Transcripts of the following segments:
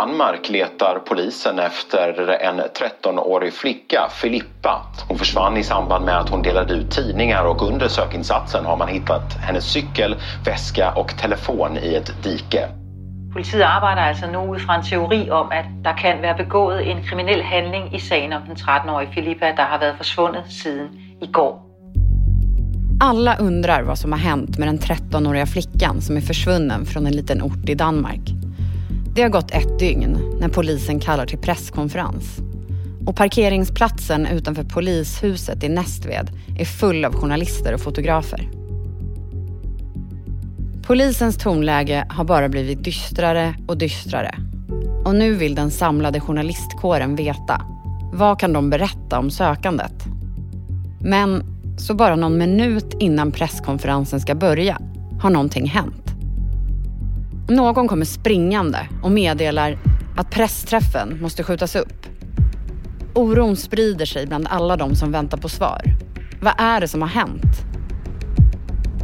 Danmark letar polisen efter en 13-årig flicka, Filippa. Hon försvann i samband med att hon delade ut tidningar och under sökinsatsen har man hittat hennes cykel, väska och telefon i ett dike. Politiet arbejder altså nu fra en teori om, at der kan være begået en kriminel handling i sagen om den 13-årige Filippa, der har været forsvundet siden igår. Alla undrar vad som har hänt med den 13-åriga flickan som är försvunnen från en liten ort i Danmark. Det har gått ett dygn när polisen kallar till presskonferens. Och parkeringsplatsen utanför polishuset i Nästved är full av journalister och fotografer. Polisens tonläge har bara blivit dystrare och dystrare. Och nu vill den samlade journalistkåren veta. Vad kan de berätta om sökandet? Men så bara någon minut innan presskonferensen ska börja har någonting hänt. Någon kommer springande och meddelar att pressträffen måste skjutas upp. Oron sprider sig bland alla de som väntar på svar. Vad är det som har hänt?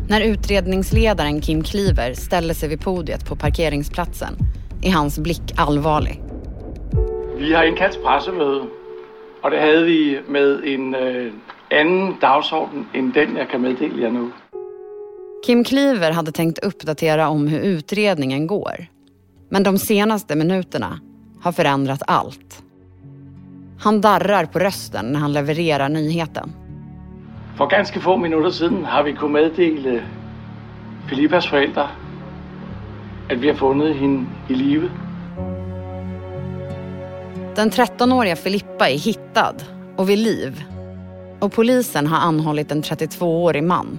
När utredningsledaren Kim Kliver ställer sig vid podiet på parkeringsplatsen är hans blick allvarlig. Vi har inkallat til pressemøde, det hade vi med en øh, eh, annan dagsorden än den, jag kan meddela nu. Kim Kliver hade tänkt uppdatera om hur utredningen går. Men de senaste minuterna har förändrat allt. Han darrar på rösten när han levererar nyheten. For ganske få minutter siden har vi kunnet meddele Filippas forældre, at vi har fundet hende i live. Den 13-åriga Filippa är hittad och vid liv. Och polisen har anhållit en 32-årig man.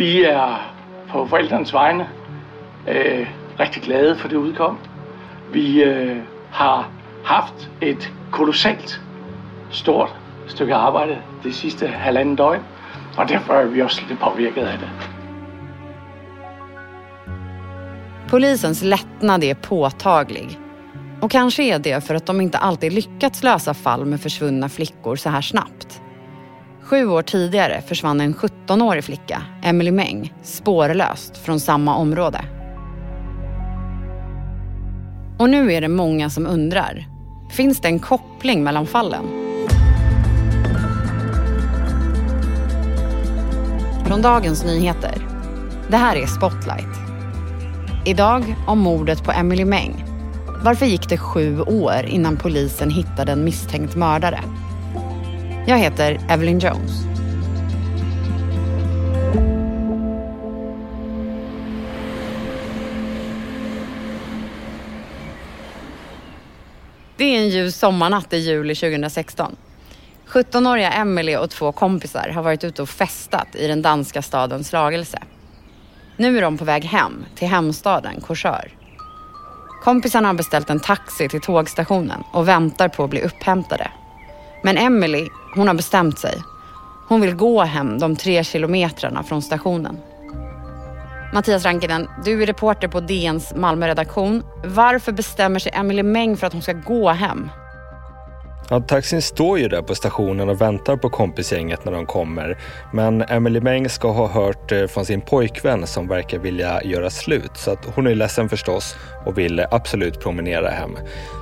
Vi er på forældrenes vegne øh, rigtig glade for det udkom. Vi øh, har haft et kolossalt stort stykke arbejde det sidste halvanden døgn, og derfor är vi också lite påverkade av det. Polisens lättnad är påtaglig. Och kanske är det för att de inte alltid lyckats lösa fall med försvunna flickor så här snabbt. Sju år tidigare försvann en 17-årig flicka, Emily Meng, spårlöst från samma område. Och nu är det många som undrar. Finns det en koppling mellan fallen? Från Dagens Nyheter. Det här är Spotlight. Idag om mordet på Emily Meng. Varför gick det sju år innan polisen hittade en misstänkt mördare? Jag heter Evelyn Jones. Det är en ljus sommarnatt i juli 2016. 17-åriga Emily och två kompisar har varit ute och festat i den danska staden Slagelse. Nu är de på väg hem till hemstaden Korsör. Kompisarna har beställt en taxi till tågstationen och väntar på att bli upphämtade. Men Emily, hon har bestämt sig. Hon vill gå hem de tre kilometrarna från stationen. Mattias Rankinen, du är reporter på DNs Malmöredaktion. Varför bestämmer sig Emily Meng för att hon ska gå hem? Ja, taxin står ju där på stationen och väntar på kompisgänget när de kommer. Men Emily Meng ska ha hört eh, från sin pojkvän som verkar vilja göra slut. Så att hon är ledsen förstås och vill absolut promenera hem.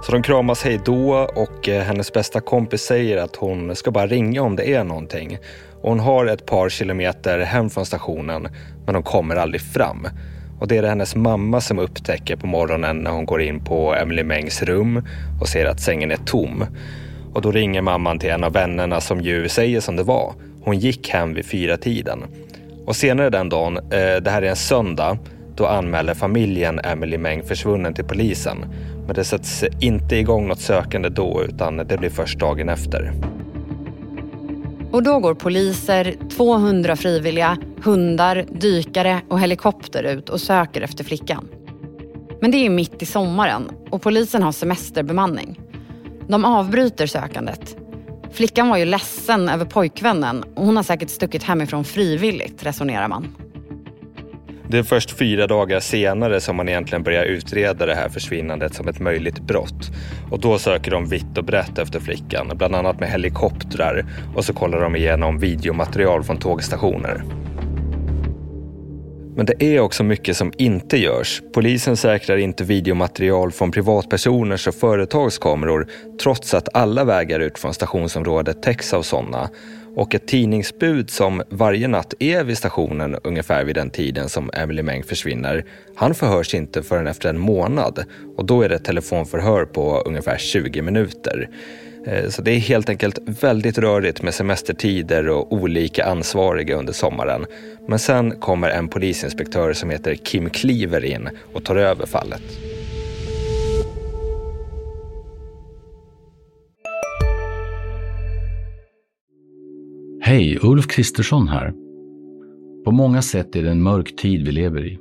Så de kramas hej då och eh, hennes bästa kompis säger att hon ska bara ringa om det är någonting. Och hon har ett par kilometer hem från stationen men hon kommer aldrig fram. Och det är det hennes mamma som upptäcker på morgonen när hon går in på Emily Mengs rum och ser att sängen är tom. Och då ringer mamman till en av vännerna som ju säger som det var. Hon gick hem vid fyra tiden. Och senare den dagen, eh, det här är en söndag, då anmäler familjen Emily Meng försvunnen till polisen. Men det sätts inte igång något sökande då utan det blir först dagen efter. Och då går poliser, 200 frivilliga, hundar, dykare och helikopter ut och söker efter flickan. Men det är mitt i sommaren och polisen har semesterbemanning. De avbryter sökandet. Flickan var ju ledsen över pojkvännen och hon har säkert stuckit hemifrån frivilligt, resonerar man. Det är först fyra dagar senare som man egentligen börjar utreda det här försvinnandet som ett möjligt brott. Och då söker de vitt och brett efter flickan, bland annat med helikoptrar och så kollar de igenom videomaterial från tågstationer. Men det är också mycket som inte görs. Polisen säkrar inte videomaterial från privatpersoners och företags kameror trots att alla vägar ut från stationsområdet täcks av sådana. Och ett tidningsbud som varje natt är vid stationen ungefär vid den tiden som Emily Meng försvinner, han förhörs inte förrän efter en månad och då är det telefonförhör på ungefär 20 minuter. Eh, så det är helt enkelt väldigt rörigt med semestertider och olika ansvariga under sommaren. Men sen kommer en polisinspektör som heter Kim Cleaver in och tar över fallet. Hej, Ulf Kristersson här. På många sätt är det en mörk tid vi lever i.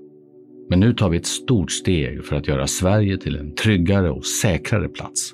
Men nu tar vi ett stort steg för att göra Sverige till en tryggare och säkrare plats.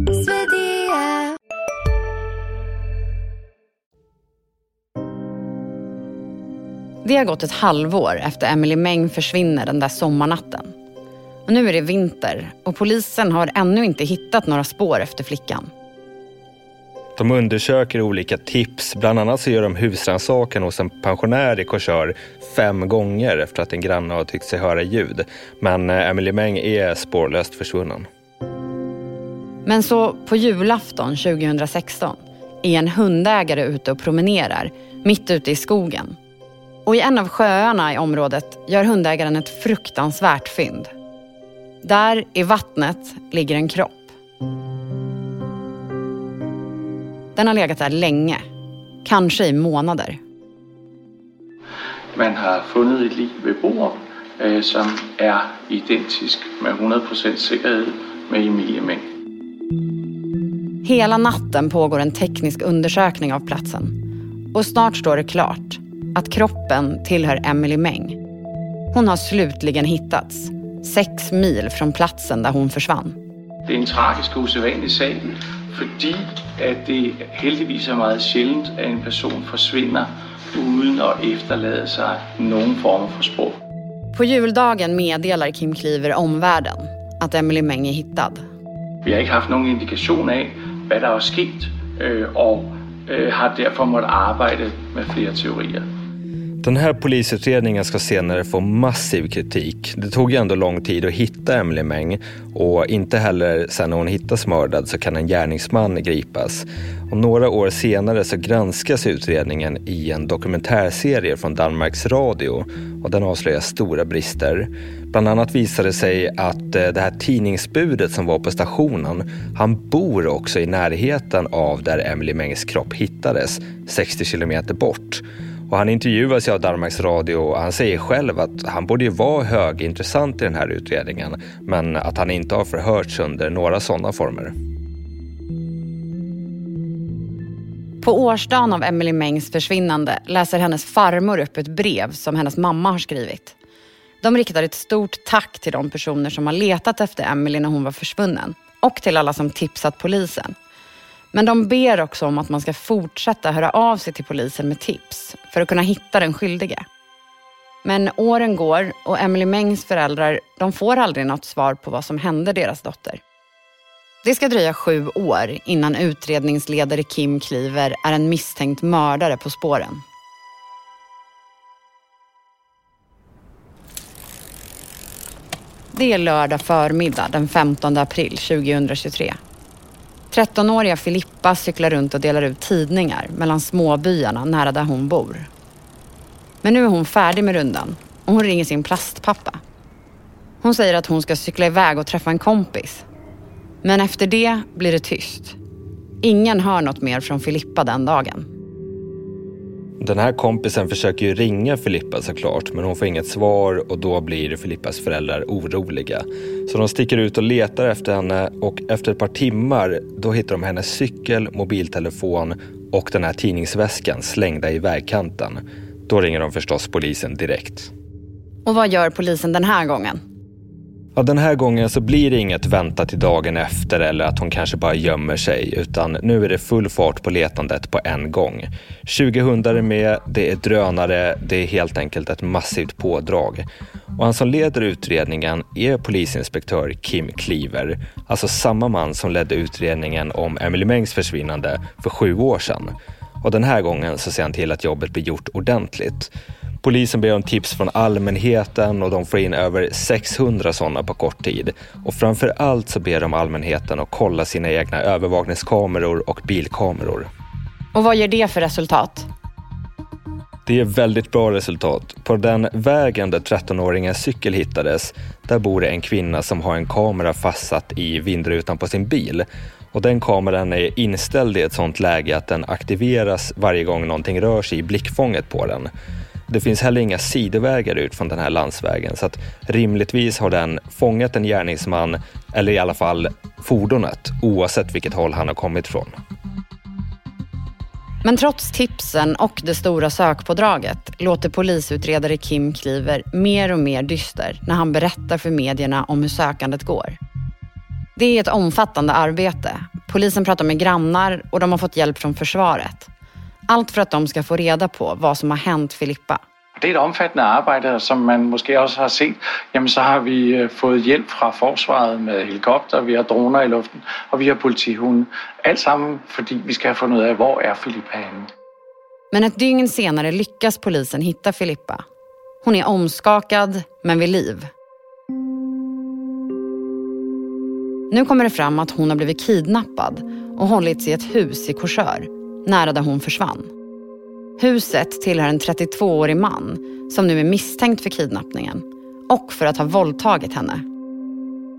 Det har gått ett halvår efter Emily Meng försvinner den där sommarnatten. Och nu är det vinter och polisen har ännu inte hittat några spår efter flickan. De undersöker olika tips. Bland annat så gör de husrannsakan hos en pensionär i Korsör fem gånger efter att en granne har tyckt sig höra ljud. Men eh, Emily Meng är spårlöst försvunnen. Men så på julafton 2016 är en hundägare ute och promenerar mitt ute i skogen. Och i en av sjöarna i området gör hundägaren ett fruktansvärt fynd. Där i vattnet ligger en kropp. Den har legat där länge, kanske i månader. Man har funnit ett lik vid bord øh, som är identisk med 100% säkerhet med Emilie Meng. Hela natten pågår en teknisk undersökning av platsen. Och snart står det klart att kroppen tillhör Emily Meng. Hon har slutligen hittats, sex mil från platsen där hon försvann. Det är en tragisk och osedvanlig sak att det heldigvis är mycket självt att en person försvinner utan att efterlämna sig någon form av spår. På juldagen meddelar Kim Kliver omvärlden att Emily Meng är hittad. Vi har inte haft någon indikation av vad det har skett och har därför måste arbeta med flera teorier. Den här polisutredningen ska senare få massiv kritik. Det tog ju ändå lång tid att hitta Emily Meng och inte heller sen när hon hittas mördad så kan en gärningsman gripas. Och några år senare så granskas utredningen i en dokumentärserie från Danmarks Radio och den avslöjar stora brister. Bland annat visade det sig att eh, det här tidningsbudet som var på stationen, han bor också i närheten av där Emily Mengs kropp hittades, 60 kilometer bort. Och han intervjuas av Danmarks Radio och han säger själv att han borde ju vara högintressant i den här utredningen men att han inte har förhörts under några sådana former. På årsdagen av Emily Mengs försvinnande läser hennes farmor upp ett brev som hennes mamma har skrivit. De riktar ett stort tack till de personer som har letat efter Emily när hon var försvunnen och till alla som tipsat polisen. Men de ber också om att man ska fortsätta höra av sig till polisen med tips för att kunna hitta den skyldige. Men åren går och Emily Mengs föräldrar de får aldrig något svar på vad som hände deras dotter. Det ska dröja sju år innan utredningsledare Kim Kliver är en misstänkt mördare på spåren. Det är lördag förmiddag den 15 april 2023. 13-åriga Filippa cyklar runt och delar ut tidningar mellan småbyarna nära där hon bor. Men nu är hon färdig med rundan och hon ringer sin plastpappa. Hon säger att hon ska cykla iväg och träffa en kompis. Men efter det blir det tyst. Ingen hör något mer från Filippa den dagen. Den här kompisen försöker ju ringa Filippa såklart, men hon får inget svar och då blir Filippas föräldrar oroliga. Så de sticker ut och letar efter henne och efter ett par timmar då hittar de hennes cykel, mobiltelefon och den här tidningsväskan slängda i vägkanten. Då ringer de förstås polisen direkt. Och vad gör polisen den här gången? Ja, den här gången så blir det inget vänta till dagen efter eller att hon kanske bara gömmer sig, utan nu är det full fart på letandet på en gång. 20 hundar är med, det är drönare, det är helt enkelt ett massivt pådrag. Och han som leder utredningen är polisinspektör Kim Cleaver, alltså samma man som ledde utredningen om Emily Mengs försvinnande för sju år sedan. Och den här gången så ser han till att jobbet blir gjort ordentligt. Polisen ber om tips från allmänheten och de får in över 600 sådana på kort tid. Och framför allt så ber de allmänheten att kolla sina egna övervakningskameror och bilkameror. Och vad ger det för resultat? Det är väldigt bra resultat. På den vägen där 13-åringens cykel hittades, där bor det en kvinna som har en kamera fastsatt i vindrutan på sin bil. Och den kameran är inställd i ett sådant läge att den aktiveras varje gång någonting rör sig i blickfånget på den. Det finns heller inga sidovägar ut från den här landsvägen så att rimligtvis har den fångat en gärningsman eller i alla fall fordonet oavsett vilket håll han har kommit från. Men trots tipsen och det stora sökpådraget låter polisutredare Kim Kliver mer och mer dyster när han berättar för medierna om hur sökandet går. Det är ett omfattande arbete. Polisen pratar med grannar och de har fått hjälp från försvaret. Allt för att de ska få reda på vad som har hänt Filippa. Det är ett omfattande arbete som man måske också har sett. Jamen, så har vi øh, fått hjälp från försvaret med helikopter, vi har droner i luften och vi har politihund. Allt för att vi ska ha funnit ut var är Filippa henne. Men ett dygn senare lyckas polisen hitta Filippa. Hon är omskakad, men vid liv. Nu kommer det fram att hon har blivit kidnappad och hållits i ett hus i Korsör, nära där hon försvann. Huset tillhör en 32-årig man som nu är misstänkt för kidnappningen och för att ha våldtagit henne.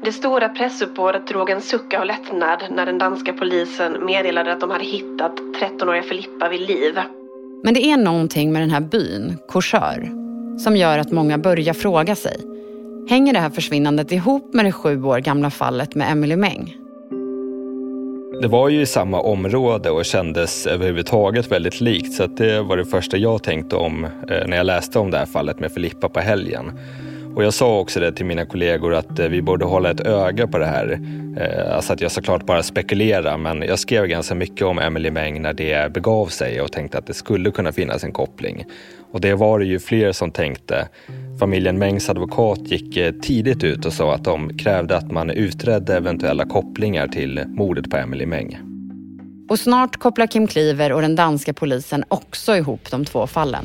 Det stora pressuppbådet drog en suck av lättnad när den danska polisen meddelade att de hade hittat 13-åriga Filippa vid liv. Men det är någonting med den här byn, Korsör, som gör att många börjar fråga sig. Hänger det här försvinnandet ihop med det sju år gamla fallet med Emily Meng? Det var ju i samma område och kändes överhuvudtaget väldigt likt så att det var det första jag tänkte om eh, när jag läste om det här fallet med Filippa på helgen. Och jag sa också det till mina kollegor att eh, vi borde hålla ett öga på det här. Eh, alltså att jag såklart bara spekulerar men jag skrev ganska mycket om Emily Meng när det begav sig och tänkte att det skulle kunna finnas en koppling. Och det var det ju fler som tänkte. Familjen Mengs advokat gick eh, tidigt ut och sa att de krävde att man utredde eventuella kopplingar till mordet på Emily Meng. Och snart kopplar Kim Kliver och den danska polisen också ihop de två fallen.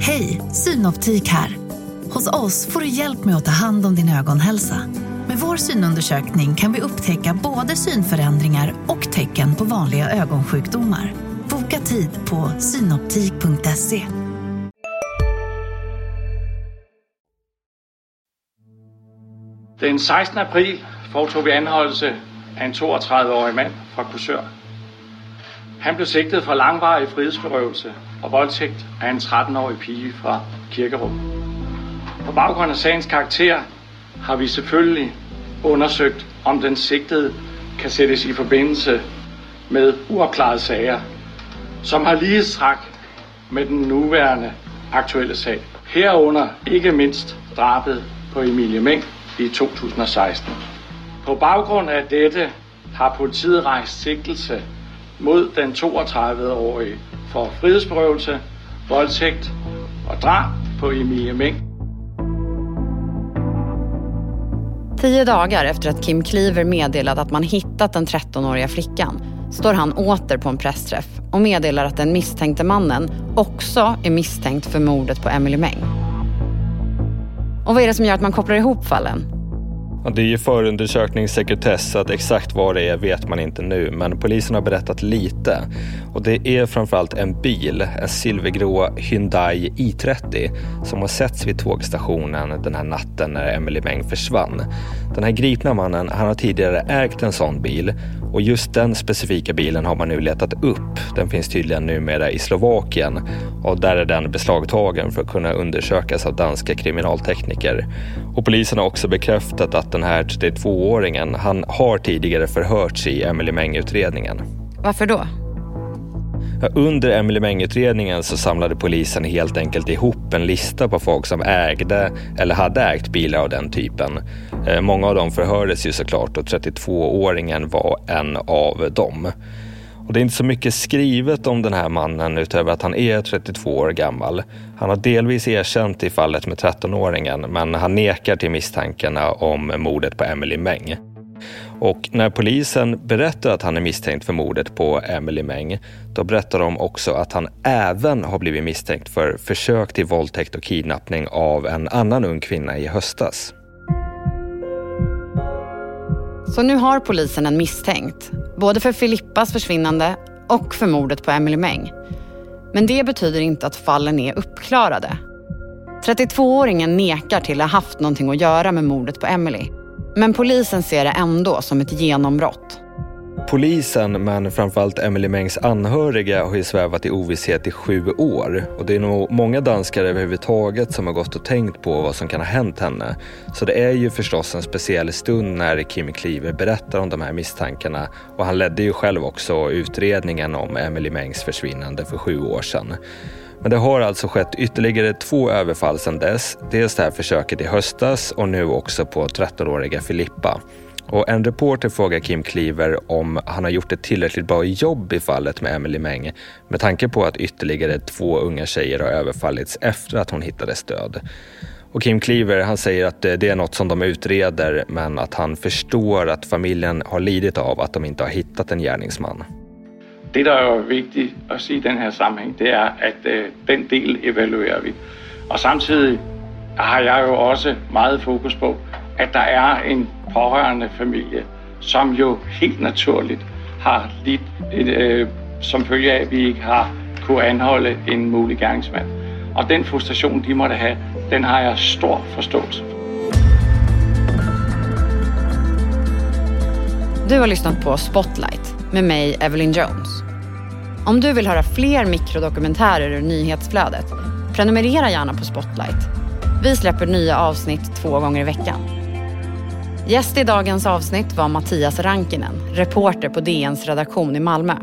Hej, Synoptik här. Hos oss får du hjälp med att ta hand om din ögonhälsa. Med vår synundersökning kan vi upptäcka både synförändringar och tecken på vanliga ögonsjukdomar. Boka tid på synoptik.se. Den 16 april foretog vi anhållelse av en 32-årig man från Korsør. Han blev sigtet for langvarig frihedsberøvelse og voldtægt af en 13-årig pige fra Kirkerum. På baggrund af sagens karakter har vi selvfølgelig undersøgt, om den sigtede kan sættes i forbindelse med uopklarede sager, som har lige stræk med den nuværende aktuelle sag. Herunder ikke mindst drabet på Emilie Meng i 2016. På baggrund af dette har politiet rejst sigtelse mod den 32-årige for frihedsberøvelse, voldtægt og drab på Emilie Meng. Tio dagar efter att Kim Kliver meddelat att man hittat den 13-åriga flickan står han åter på en pressträff och meddelar att den misstänkte mannen också är misstänkt för mordet på Emily Meng. Och vad är det som gör att man kopplar ihop fallen? Ja, det är ju förundersökningssekretess så att exakt vad det är vet man inte nu men polisen har berättat lite. Och det är framförallt en bil, en silvergrå Hyundai i30 som har setts vid tågstationen den här natten när Emily Meng försvann. Den här gripna mannen han har tidigare ägt en sån bil och just den specifika bilen har man nu letat upp. Den finns tydligen numera i Slovakien och där är den beslagtagen för att kunna undersökas av danska kriminaltekniker. Och polisen har också bekräftat att den här 32-åringen, han har tidigare förhörts i Emily Meng-utredningen. Varför då? Under Emily Meng-utredningen så samlade polisen helt enkelt ihop en lista på folk som ägde eller hade ägt bilar av den typen. Eh, många av dem förhördes ju såklart och 32-åringen var en av dem. Och det är inte så mycket skrivet om den här mannen utöver att han är 32 år gammal. Han har delvis erkänt i fallet med 13-åringen men han nekar till misstankarna om mordet på Emily Meng. Och när polisen berättar att han är misstänkt för mordet på Emily Meng, då berättar de också att han även har blivit misstänkt för försök till våldtäkt och kidnappning av en annan ung kvinna i höstas. Så nu har polisen en misstänkt, både för Filippas försvinnande och för mordet på Emily Meng. Men det betyder inte att fallen är uppklarade. 32-åringen nekar till att ha haft någonting att göra med mordet på Emily men polisen ser det ändå som ett genombrott. Polisen, men framförallt Emily Mengs anhöriga, har ju svävat i ovisshet i sju år. Och det är nog många danskar överhuvudtaget som har gått och tänkt på vad som kan ha hänt henne. Så det är ju förstås en speciell stund när Kim Cleaver berättar om de här misstankarna. Och han ledde ju själv också utredningen om Emily Mengs försvinnande för sju år sedan. Men det har alltså skett ytterligare två överfall sedan dess. Dels det här försöket i höstas och nu också på 13-åriga Filippa. Och en reporter frågar Kim Cleaver om han har gjort ett tillräckligt bra jobb i fallet med Emily Meng med tanke på att ytterligare två unga tjejer har överfallits efter att hon hittades död. Och Kim Cleaver han säger att det är något som de utreder men att han förstår att familjen har lidit av att de inte har hittat en gärningsman. Det, der er vigtigt at sige i den her sammenhæng, det er, at øh, den del evaluerer vi. Og samtidig har jeg jo også meget fokus på, at der er en pårørende familie, som jo helt naturligt har lidt, et, øh, som følge af, at vi ikke har kunne anholde en mulig gerningsmand. Og den frustration, de måtte have, den har jeg stor forståelse for. Du har lyssnat på Spotlight med mig, Evelyn Jones. Om du vill höra fler mikrodokumentärer ur nyhetsflödet, prenumerera gärna på Spotlight. Vi släpper nya avsnitt två gånger i veckan. Gäst i dagens avsnitt var Mattias Rankinen, reporter på DNs redaktion i Malmö.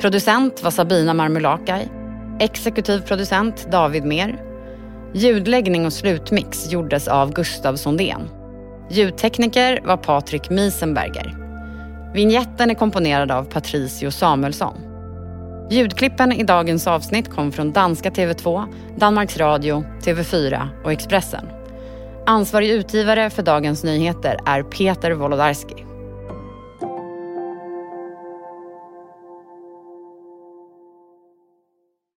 Producent var Sabina Marmulakai. Exekutiv producent David Mer. Ljudläggning och slutmix gjordes av Gustav Sondén. Ljudtekniker var Patrik Miesenberger. Vignetten är komponerad av Patricio Samuelsson. Ljudklippen i dagens avsnitt kom från danska TV2, Danmarks Radio, TV4 och Expressen. Ansvarig utgivare för Dagens Nyheter är Peter Wolodarski.